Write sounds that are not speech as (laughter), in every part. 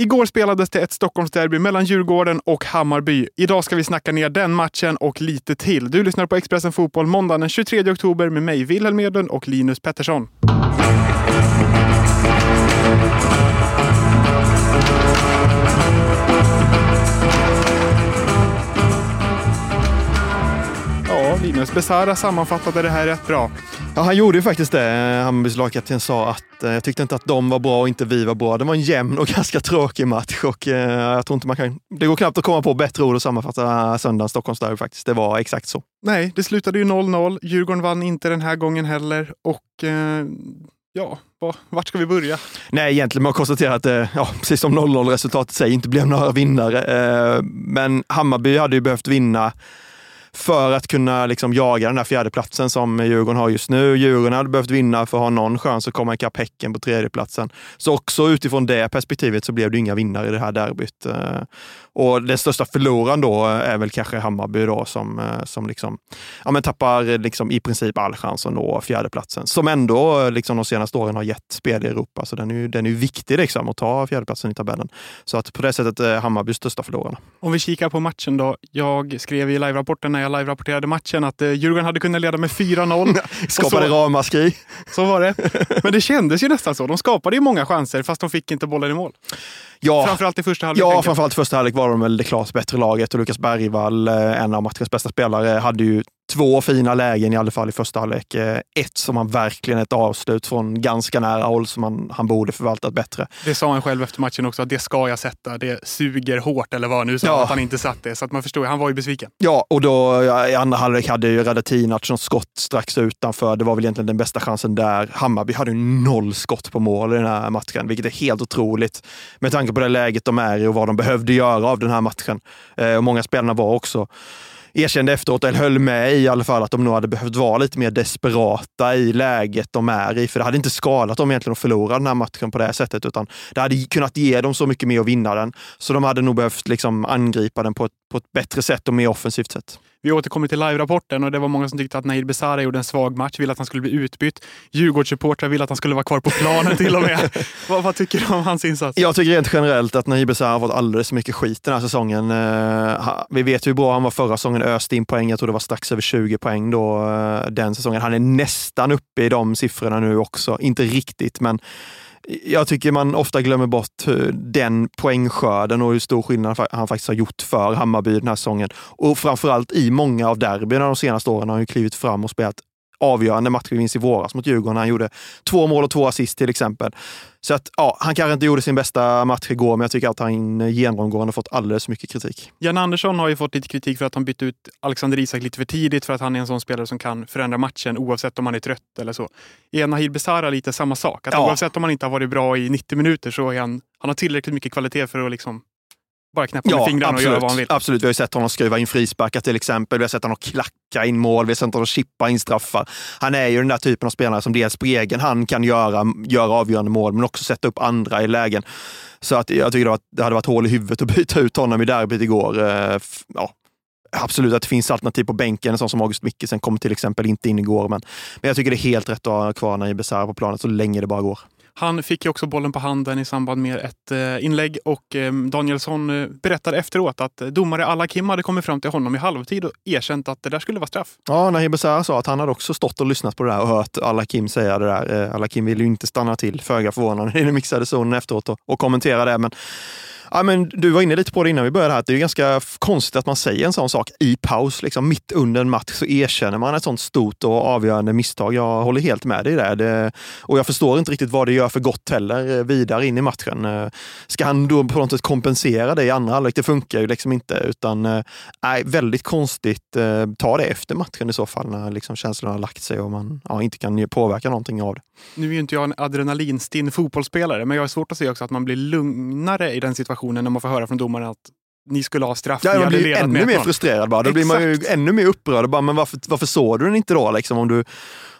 Igår spelades det ett Stockholmsderby mellan Djurgården och Hammarby. Idag ska vi snacka ner den matchen och lite till. Du lyssnar på Expressen Fotboll måndagen den 23 oktober med mig, Wilhelm Edlund och Linus Pettersson. Linus Besara sammanfattade det här rätt bra. Ja, han gjorde ju faktiskt det. Hammarbys lagkapten sa att eh, jag tyckte inte att de var bra och inte vi var bra. Det var en jämn och (laughs) ganska tråkig match och eh, jag tror inte man kan... Det går knappt att komma på bättre ord att sammanfatta söndagens Stockholmsderby faktiskt. Det var exakt så. Nej, det slutade ju 0-0. Djurgården vann inte den här gången heller och eh, ja, vart ska vi börja? Nej, egentligen man konstaterar att det, ja, precis som 0-0 resultatet säger, inte blev några vinnare. Eh, men Hammarby hade ju behövt vinna för att kunna liksom jaga den där fjärdeplatsen som Djurgården har just nu. Djurgården hade behövt vinna för att ha någon chans att komma ikapp Häcken på tredjeplatsen. Så också utifrån det perspektivet så blev det inga vinnare i det här derbyt. Eh. Och den största förloraren då eh, är väl kanske Hammarby då som, eh, som liksom, ja, men tappar liksom i princip all chans att nå fjärdeplatsen. Som ändå liksom de senaste åren har gett spel i Europa. Så den är ju, den är viktig liksom, att ta fjärdeplatsen i tabellen. Så att på det sättet är Hammarby största förlorarna. Om vi kikar på matchen då. Jag skrev i live-rapporten när jag live-rapporterade matchen att eh, Djurgården hade kunnat leda med 4-0. (laughs) Skapade ramaskri. Så var det. Men det kändes ju nästan så. De skapade ju många chanser fast de fick inte bollen i mål. Ja, framförallt i första halvlek. Ja, framförallt i första halvlek var de väl det klart bättre laget och Lukas Bergvall, eh, en av matchens bästa spelare, hade ju två fina lägen i alla fall i första halvlek. Eh, ett som han verkligen ett avslut från ganska nära håll som han, han borde förvaltat bättre. Det sa han själv efter matchen också, att det ska jag sätta. Det suger hårt eller vad nu sa ja. att han inte satt det. Så att man förstår, han var ju besviken. Ja, och då i andra halvlek hade ju Radetinac något skott strax utanför. Det var väl egentligen den bästa chansen där. Hammarby hade ju noll skott på mål i den här matchen, vilket är helt otroligt med tanke på det läget de är i och vad de behövde göra av den här matchen. Eh, och många spelarna var också erkände efteråt, eller höll med i alla fall, att de nog hade behövt vara lite mer desperata i läget de är i. För det hade inte skadat dem egentligen att förlora den här matchen på det här sättet, utan det hade kunnat ge dem så mycket mer att vinna den. Så de hade nog behövt liksom angripa den på ett, på ett bättre sätt och mer offensivt sätt. Vi återkommer till live-rapporten och det var många som tyckte att Nahir Besara gjorde en svag match, ville att han skulle bli utbytt. Djurgårdssupportrar ville att han skulle vara kvar på planen till och med. (laughs) vad, vad, tycker du om hans insats? Jag tycker rent generellt att Nahir Besara har fått alldeles för mycket skit den här säsongen. Uh, vi vet hur bra han var förra säsongen, öste in poäng. Jag tror det var strax över 20 poäng då uh, den säsongen. Han är nästan uppe i de siffrorna nu också. Inte riktigt, men jag tycker man ofta glömmer bort den poängskörden och hur stor skillnad han faktiskt har gjort för Hammarby den här säsongen. Och framförallt i många av derbyna de senaste åren har han klivit fram och spelat avgörande matchvinst i våras mot Djurgården. Han gjorde två mål och två assist till exempel. Så att, ja, han kanske inte gjorde sin bästa match igår, men jag tycker att han genomgående fått alldeles för mycket kritik. Jan Andersson har ju fått lite kritik för att han bytte ut Alexander Isak lite för tidigt för att han är en sån spelare som kan förändra matchen oavsett om han är trött eller så. Är Nahir Besara lite samma sak? Att ja. Oavsett om han inte har varit bra i 90 minuter så är han, han har tillräckligt mycket kvalitet för att liksom bara knäppa ja, med fingrarna absolut, och göra vad han vill. Absolut, vi har ju sett honom skruva in frisparkar till exempel. Vi har sett honom klacka in mål, vi har sett honom chippa in straffar. Han är ju den där typen av spelare som dels på egen hand kan göra, göra avgörande mål, men också sätta upp andra i lägen. Så att jag tycker att det hade varit hål i huvudet att byta ut honom i derbyt igår. Eh, ja, absolut att det finns alternativ på bänken. En sån som August Mikkelsen kom till exempel inte in igår. Men, men jag tycker det är helt rätt att ha kvar Naib Besara på planet så länge det bara går. Han fick ju också bollen på handen i samband med ett eh, inlägg och eh, Danielsson eh, berättade efteråt att domare Alla Kim hade kommit fram till honom i halvtid och erkänt att det där skulle vara straff. Ja, Nahir Besara sa att han hade också stått och lyssnat på det där och hört Alla Kim säga det där. Alla Kim ville ju inte stanna till, föga förvånande, i den mixade zonen efteråt och, och kommentera det. Men Ja, men du var inne lite på det innan vi började här, att det är ganska konstigt att man säger en sån sak i paus. Liksom mitt under en match så erkänner man ett sånt stort och avgörande misstag. Jag håller helt med dig där. Det, och jag förstår inte riktigt vad det gör för gott heller eh, vidare in i matchen. Eh, ska han då på något sätt kompensera det i andra halvlek? Det funkar ju liksom inte. Utan, eh, nej, väldigt konstigt. Ta det efter matchen i så fall, när liksom känslorna har lagt sig och man ja, inte kan påverka någonting av det. Nu är ju inte jag en adrenalinstinn fotbollsspelare, men jag har svårt att se också att man blir lugnare i den situationen när man får höra från domaren att ni skulle ha straff. Ja, man blir ännu mer frustrerad. Bara. Då blir man ju ännu mer upprörd. Bara, men varför, varför såg du den inte då? Liksom, om du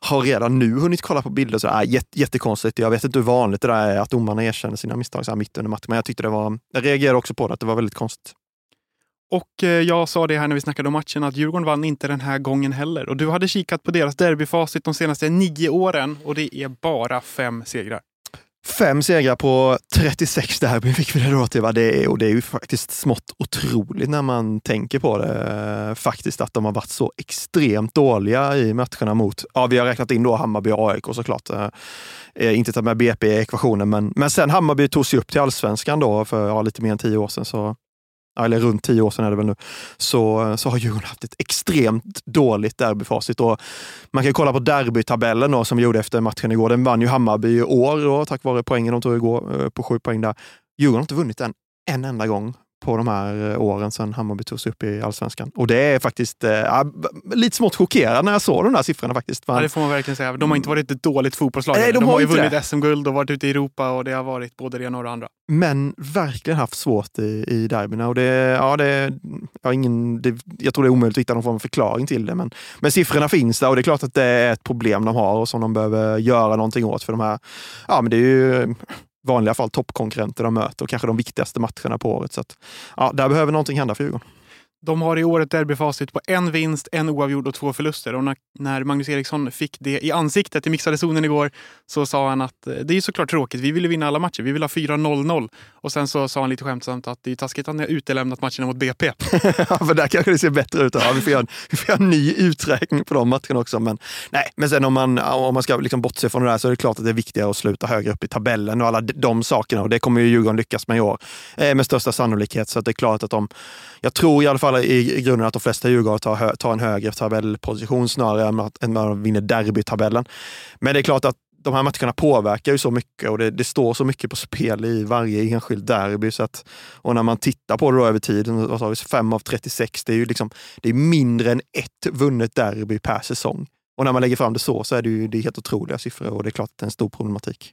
har redan nu hunnit kolla på bilder. Så, äh, jätte, jättekonstigt. Jag vet inte hur vanligt det där är att domarna erkänner sina misstag så här mitt under matchen. Men jag tyckte det var, jag reagerade också på det, att det var väldigt konstigt. Och eh, jag sa det här när vi snackade om matchen att Djurgården vann inte den här gången heller. Och du hade kikat på deras derbyfacit de senaste nio åren och det är bara fem segrar. Fem segrar på 36 derbyn fick vi det då till. Va? Det, är, och det är ju faktiskt smått otroligt när man tänker på det. Eh, faktiskt att de har varit så extremt dåliga i matcherna mot, ja vi har räknat in då Hammarby och AIK såklart. Eh, eh, inte tagit med BP i ekvationen, men, men sen Hammarby tog sig upp till allsvenskan då för ja, lite mer än tio år sedan. Så eller runt tio år sedan är det väl nu, så, så har Djurgården haft ett extremt dåligt derbyfacit. Och man kan kolla på derbytabellen då, som vi gjorde efter matchen igår. Den vann ju Hammarby i år då, tack vare poängen de tog igår eh, på sju poäng där. Djurgården har inte vunnit den en enda gång på de här eh, åren sedan Hammarby togs upp i allsvenskan. Och det är faktiskt eh, lite smått chockerande när jag såg de där siffrorna faktiskt. Ja, det får man verkligen säga. De har inte varit ett dåligt fotbollslag. Nej, de, de, har ju vunnit SM-guld och varit ute i Europa och det har varit både det ena och det andra. Men verkligen haft svårt i, i derbyna. Och det, ja, det, ja, ingen, det, jag tror det är omöjligt att hitta någon form av förklaring till det. Men, men siffrorna finns där och det är klart att det är ett problem de har och som de behöver göra någonting åt. För de här, ja men det är ju vanliga fall toppkonkurrenter de möter och kanske de viktigaste matcherna på året. Så att, ja, där behöver någonting hända för Djurgården. De har i år ett derbyfacit på en vinst, en oavgjord och två förluster. Och när, Magnus Eriksson fick det i ansiktet i mixade zonen igår så sa han att eh, det är såklart tråkigt. Vi vill vinna alla matcher. Vi vill ha 4-0-0. Och sen så sa han lite skämtsamt att det är taskigt att ni har utelämnat matcherna mot BP. (laughs) ja, för där kanske det ser bättre ut. Ja, vi, får göra en, vi får göra en ny uträkning på de matcherna också. Men, nej, men sen om man, om man ska liksom bortse från det där så är det klart att det är viktigare att sluta högre upp i tabellen och alla de sakerna. Och det kommer ju Djurgården lyckas med i år eh, med största sannolikhet. Så det är klart att de, jag tror i alla fall i, i grunden att de flesta Djurgårdare tar, tar en högre tabellposition snarare än att, än att de vinner derbytabellen. Men det är klart att de här matcherna påverkar ju så mycket och det, det, står så mycket på spel i varje enskild derby. Så att, och när man tittar på det över tid, vad sa vi, 5 av 36, det är ju liksom, det är mindre än ett vunnet derby per säsong. Och när man lägger fram det så, så är det ju det är helt otroliga siffror och det är klart att det är en stor problematik.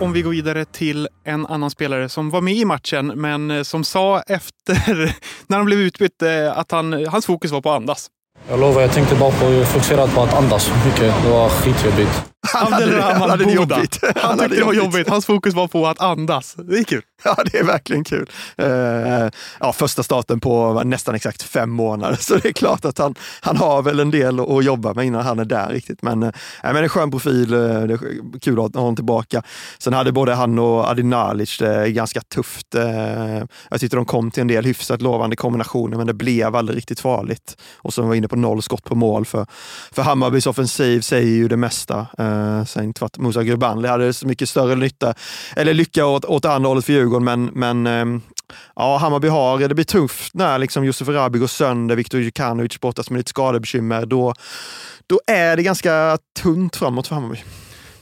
Om vi går vidare till en annan spelare som var med i matchen, men eh, som sa efter, (laughs) när han blev utbytt, eh, att han, hans fokus var på att andas. Jag lovar, jag tänkte bara på, fokusera på att andas mycket. Det var skitjobbigt. Abdelrahman Boda. Jobbigt. Han, han tyckte det var jobbigt. Hans fokus var på att andas. Det är kul. Ja, det är verkligen kul. Uh, ja, första starten på nästan exakt fem månader, (laughs) så det är klart att han, han har väl en del att jobba med innan han är där riktigt. Men, uh, men en skön profil, uh, det är kul att ha honom tillbaka. Sen hade både han och Adinalic det ganska tufft. Jag tyckte de kom till en del hyfsat lovande kombinationer, men det blev aldrig riktigt farligt. Och så var inne på noll skott på mål, för, för Hammarbys offensiv säger ju det mesta. Uh, Eh, sen inte Musa Grubanli hade så mycket större nytta, eller lycka åt, åt andra hållet för Djurgården, men, men eh, ja, Hammarby har, det blir tufft när liksom Josef Rabi går sönder, Viktor Djukanovic brottas med lite skadebekymmer. Då, då är det ganska tunt framåt för Hammarby.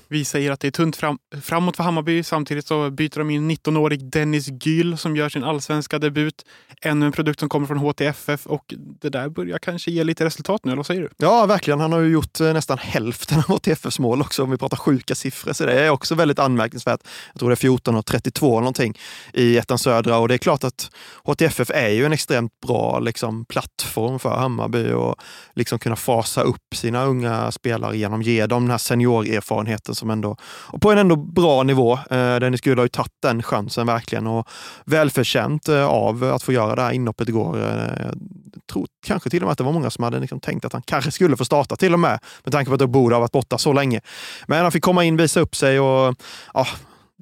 Vi säger att det är tunt fram, framåt för Hammarby. Samtidigt så byter de in 19-årig Dennis Gyll som gör sin allsvenska debut. Ännu en produkt som kommer från HTFF och det där börjar kanske ge lite resultat nu, eller vad säger du? Ja, verkligen. Han har ju gjort eh, nästan hälften av HTFFs mål också om vi pratar sjuka siffror. Så det är också väldigt anmärkningsvärt. Jag tror det är 14 och 32 någonting i ettan södra och det är klart att HTFF är ju en extremt bra liksom, plattform för Hammarby och liksom kunna fasa upp sina unga spelare genom att ge dem den här seniorerfarenheten som ändå, och på en ändå bra nivå. Eh, Dennis Gud har ju tagit den chansen verkligen och välförtjänt eh, av att få göra det här inhoppet igår. Eh, jag tror kanske till och med att det var många som hade liksom tänkt att han kanske skulle få starta till och med, med tanke på att Boda har varit borta så länge. Men han fick komma in, visa upp sig och ja,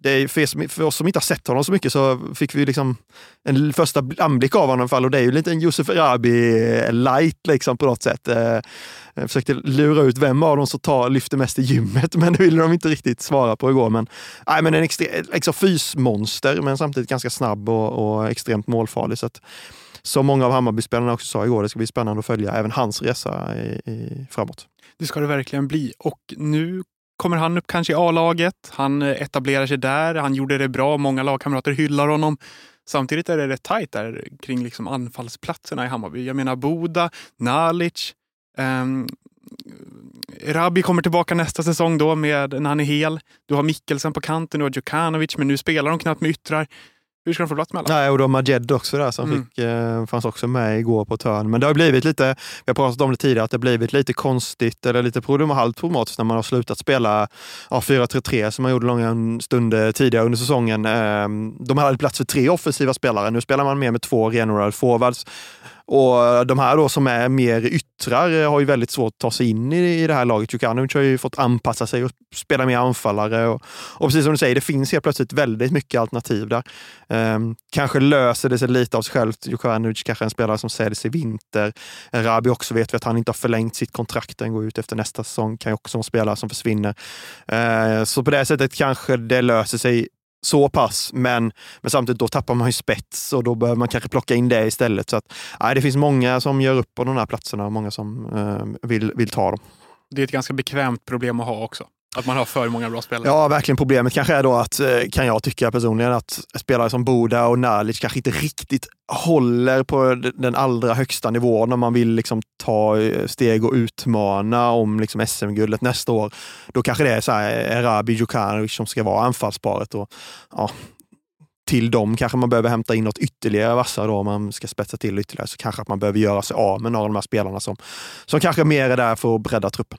det är för, för oss som inte har sett honom så mycket så fick vi liksom en första anblick av honom fall och det är ju lite en Josef Rabi light liksom på något sätt. Eh, jag försökte lura ut vem av dem som tar, lyfter mest i gymmet, (laughs) men det ville de inte riktigt svara på igår. Men, nej, men en extre, liksom fysmonster, men samtidigt ganska snabb och, och extremt målfarlig. Så att, som många av Hammarbyspelarna också sa igår, det ska bli spännande att följa även hans resa i, i, framåt. Det ska det verkligen bli. Och nu kommer han upp kanske i A-laget. Han eh, etablerar sig där. Han gjorde det bra. Många lagkamrater hyllar honom. Samtidigt är det rätt tajt där kring liksom anfallsplatserna i Hammarby. Jag menar Boda, Nalic, um, Rabi kommer tillbaka nästa säsong då med, när han är hel. Du har Mikkelsen på kanten, du har Djukanovic, men nu spelar de knappt med yttrar. Hur ska de få plats med alla? Nej, och då Majed också där som Mm. fick, eh, fanns också med igår på törn. Men det har blivit lite, vi har pratat om det tidigare, att det har blivit lite konstigt eller lite halvt problematiskt när man har slutat spela ja, 4-3-3 som man gjorde långa stunder tidigare under säsongen. Eh, de hade plats för tre offensiva spelare. Nu spelar man mer med två renodlade forwards. Och eh, de här då som är mer yttrar eh, har ju väldigt svårt att ta sig in i, i det här laget. Djukanovic har ju fått anpassa sig och spela mer anfallare. Och, och precis som du säger, det finns helt plötsligt väldigt mycket alternativ där. Um, kanske löser det sig lite av sig självt. Djukanovic kanske är en spelare som säljs i vinter. Rabi också vet vi att han inte har förlängt sitt kontrakt. Den går ut efter nästa säsong. Kan ju också vara en spelare som försvinner. Uh, så på det sättet kanske det löser sig så pass, men, men samtidigt då tappar man ju spets och då behöver man kanske plocka in det istället. Så att, nej, det finns många som gör upp på de här platserna och många som eh, vill, vill ta dem. Det är ett ganska bekvämt problem att ha också. Att man har för många bra spelare. Ja, verkligen. Problemet kanske är då att, eh, kan jag tycka personligen, att spelare som Boda och Nalic kanske inte riktigt håller på den allra högsta nivån när man vill liksom ta eh, steg och utmana om liksom SM-guldet nästa år. Då kanske det är så här, eh, Erabi Djukanovic som ska vara anfallsparet. Och, ja, till dem kanske man behöver hämta in något ytterligare vassare då om man ska spetsa till ytterligare. Så kanske att man behöver göra sig av med några av de här spelarna som, som kanske mer är där för att bredda truppen.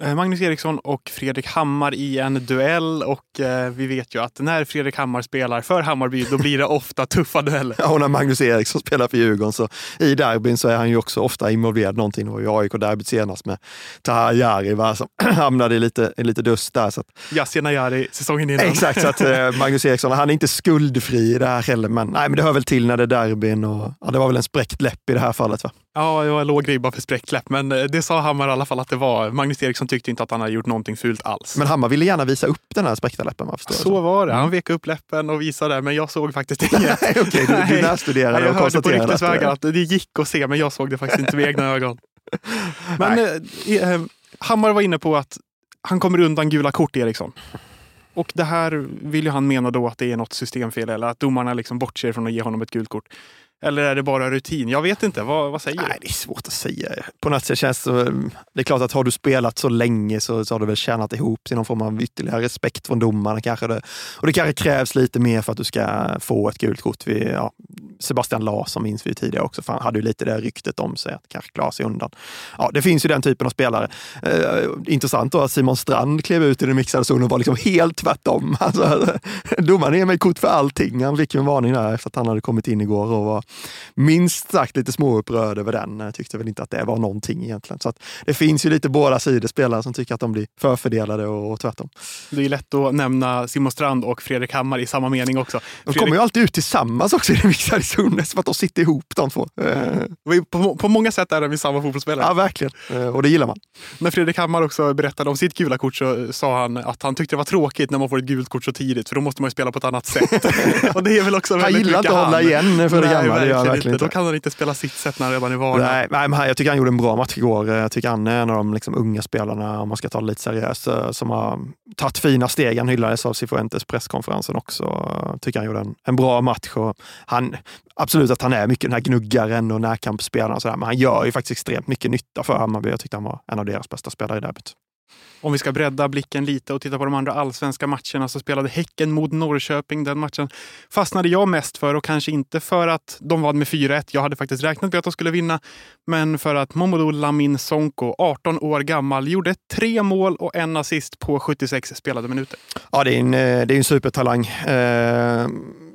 Magnus Eriksson och Fredrik Hammar i en duell och eh, vi vet ju att när Fredrik Hammar spelar för Hammarby då blir det ofta tuffa dueller. Ja, och när Magnus Eriksson spelar för Djurgården så i derbyn så är han ju också ofta involverad någonting. Det var ju AIK-derbyt senast med Taha Jari va, som (clears throat) hamnade i lite, i lite dust där. Så att, Yasin Ayari säsongen innan. exakt, så att eh, Magnus Eriksson, han är inte skuldfri i det här heller. Men, nej, men det hör väl till när det är derbyn och ja, det var väl en spräckt läpp i det här fallet. Va? Ja, det var låg ribba för spräckt läpp, men eh, det sa Hammar i alla fall att det var. Magnus Eriksson tyckte inte att han hade gjort någonting fult alls. Men Hammar ville gärna visa upp den här spräckta läppen. Va, förstår jag så var det. Han vek upp läppen och visade det, men jag såg faktiskt (laughs) inget. Okej, du, du Nej. närstuderade Nej, jag och hörde på konstaterade ryktesvägar att, att det gick att se, men jag såg det faktiskt inte med egna ögon. (laughs) Men eh, eh, Hammar var inne på att han kommer undan gula kort, Eriksson. Och det här vill ju han mena då att det är något systemfel eller att domarna liksom bortser från att ge honom ett gult kort. Eller är det bara rutin? Jag vet inte. Vad, vad säger Nej, du? det är svårt att säga. På något sätt känns det, det är klart att har du spelat så länge så, så har du väl tjänat ihop till någon form av ytterligare respekt från domarna kanske. Det, och det kanske krävs lite mer för att du ska få ett gult kort. Vi, ja, Sebastian Larsson minns vi tidigare också, för han hade ju lite det ryktet om sig att kanske klara sig undan. Ja, det finns ju den typen av spelare. Eh, intressant då att Simon Strand klev ut i den mixade zonen och var liksom helt tvärtom. (laughs) Alltså, domaren ger mig kort för allting. Han fick ju en varning där efter att han hade kommit in igår och var minst sagt lite småupprörd över den. Jag tyckte väl inte att det var någonting egentligen. Så att det finns ju lite båda sidor spelare som tycker att de blir förfördelade och, och tvärtom. Det är lätt att nämna Simon Strand och Fredrik Hammar i samma mening också. De kommer ju alltid ut tillsammans också i den mixade zonen, som att de sitter ihop de två. Eh, på, på många sätt är de ju samma fotbollsspelare. Ja, verkligen. Eh, Och det gillar man. När Fredrik Hammar också berättade om sitt gula kort så sa han att han tyckte det var tråkigt när man får ett gult kort så tidigt för då måste man ju spela på ett annat sätt. (laughs) och det är väl också Han gillar inte att hålla igen Fredrik Hammar. Verkligen verkligen inte. Då inte. kan han inte spela sitt sätt när han redan är van. Nej, nej, men jag tycker han gjorde en bra match igår. Jag tycker han är en av de liksom unga spelarna, om man ska ta det lite seriöst, eh, som har tagit fina steg. Han hyllades av Cifuentes presskonferensen också. Jag tycker han gjorde en, en bra match. Och han, absolut att han är mycket den här gnuggaren och närkampsspelaren, och sådär, men han gör ju faktiskt extremt mycket nytta för Hammarby. Jag tyckte han var en av deras bästa spelare i derbyt. Om vi ska bredda blicken lite och titta på de andra allsvenska matcherna så spelade Häcken mot Norrköping. Den matchen fastnade jag mest för och kanske inte för att de vann med 4-1. Jag hade faktiskt räknat med att de skulle vinna. Men för att Momodou Lamin Sonko, 18 år gammal, gjorde tre mål och en assist på 76 spelade minuter. Ja, det är en, eh, det är en supertalang. Eh,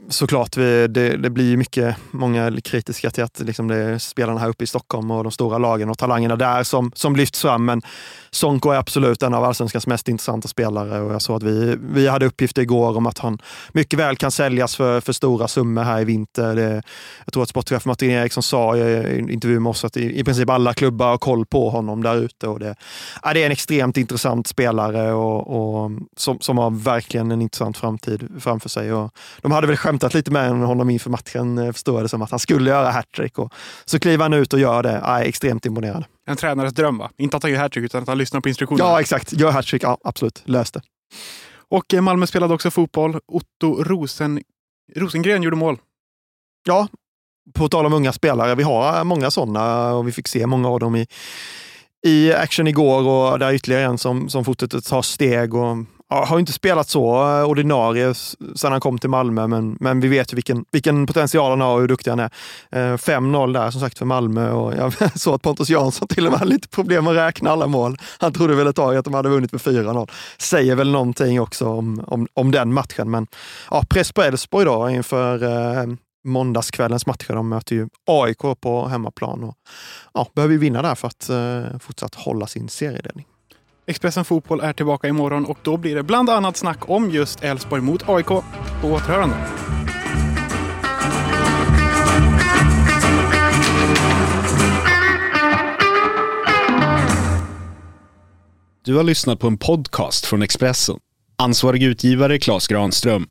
såklart, vi, det, det blir mycket, många kritiska till att liksom det är spelarna här uppe i Stockholm och de stora lagen och talangerna där som, som lyfts fram. Men Sonko är absolut en av allsvenskans mest intressanta spelare och jag såg att vi, vi hade uppgifter igår om att han mycket väl kan säljas för, för stora summor här i vinter. Det, jag tror att sportchef Martin Eriksson sa i en intervju med oss att i, i princip alla klubbar har koll på honom där ute. Och det, ja, det är en extremt intressant spelare och, och som, som har verkligen en intressant framtid framför sig. Och de hade väl skämtat lite med honom inför matchen, eh, förstår jag det som, att han skulle göra hattrick. Så kliver han ut och gör det. Ja, extremt imponerande. En tränares dröm va? Inte att han gör hattrick utan att han lyssnar på instruktionerna. Ja, exakt. Gör hattrick, ja, absolut. Lös det. Och eh, Malmö spelade också fotboll. Otto Rosen... Rosengren gjorde mål. Ja, på tal om unga spelare. Vi har många sådana och vi fick se många av dem i, i action igår och där är ytterligare en som, som fortsätter ta steg. Och har inte spelat så eh, ordinarie sedan han kom till Malmö, men, men vi vet ju vilken, vilken potential han har och hur duktig han är. Eh, 5-0 där som sagt för Malmö och jag (laughs) såg att Pontus Jansson till och med hade lite problem att räkna alla mål. Han trodde väl ett tag att de hade vunnit med 4-0. Säger väl någonting också om, om, om den matchen. Men ja, press på Elfsborg då inför eh, måndagskvällens matcher. De möter ju AIK på hemmaplan och ja, behöver vinna där för att eh, fortsatt hålla sin seriedelning. Expressen Fotboll är tillbaka imorgon och då blir det bland annat snack om just Elfsborg mot AIK. På återhörande. Du har lyssnat på en podcast från Expressen. Ansvarig utgivare Klas Granström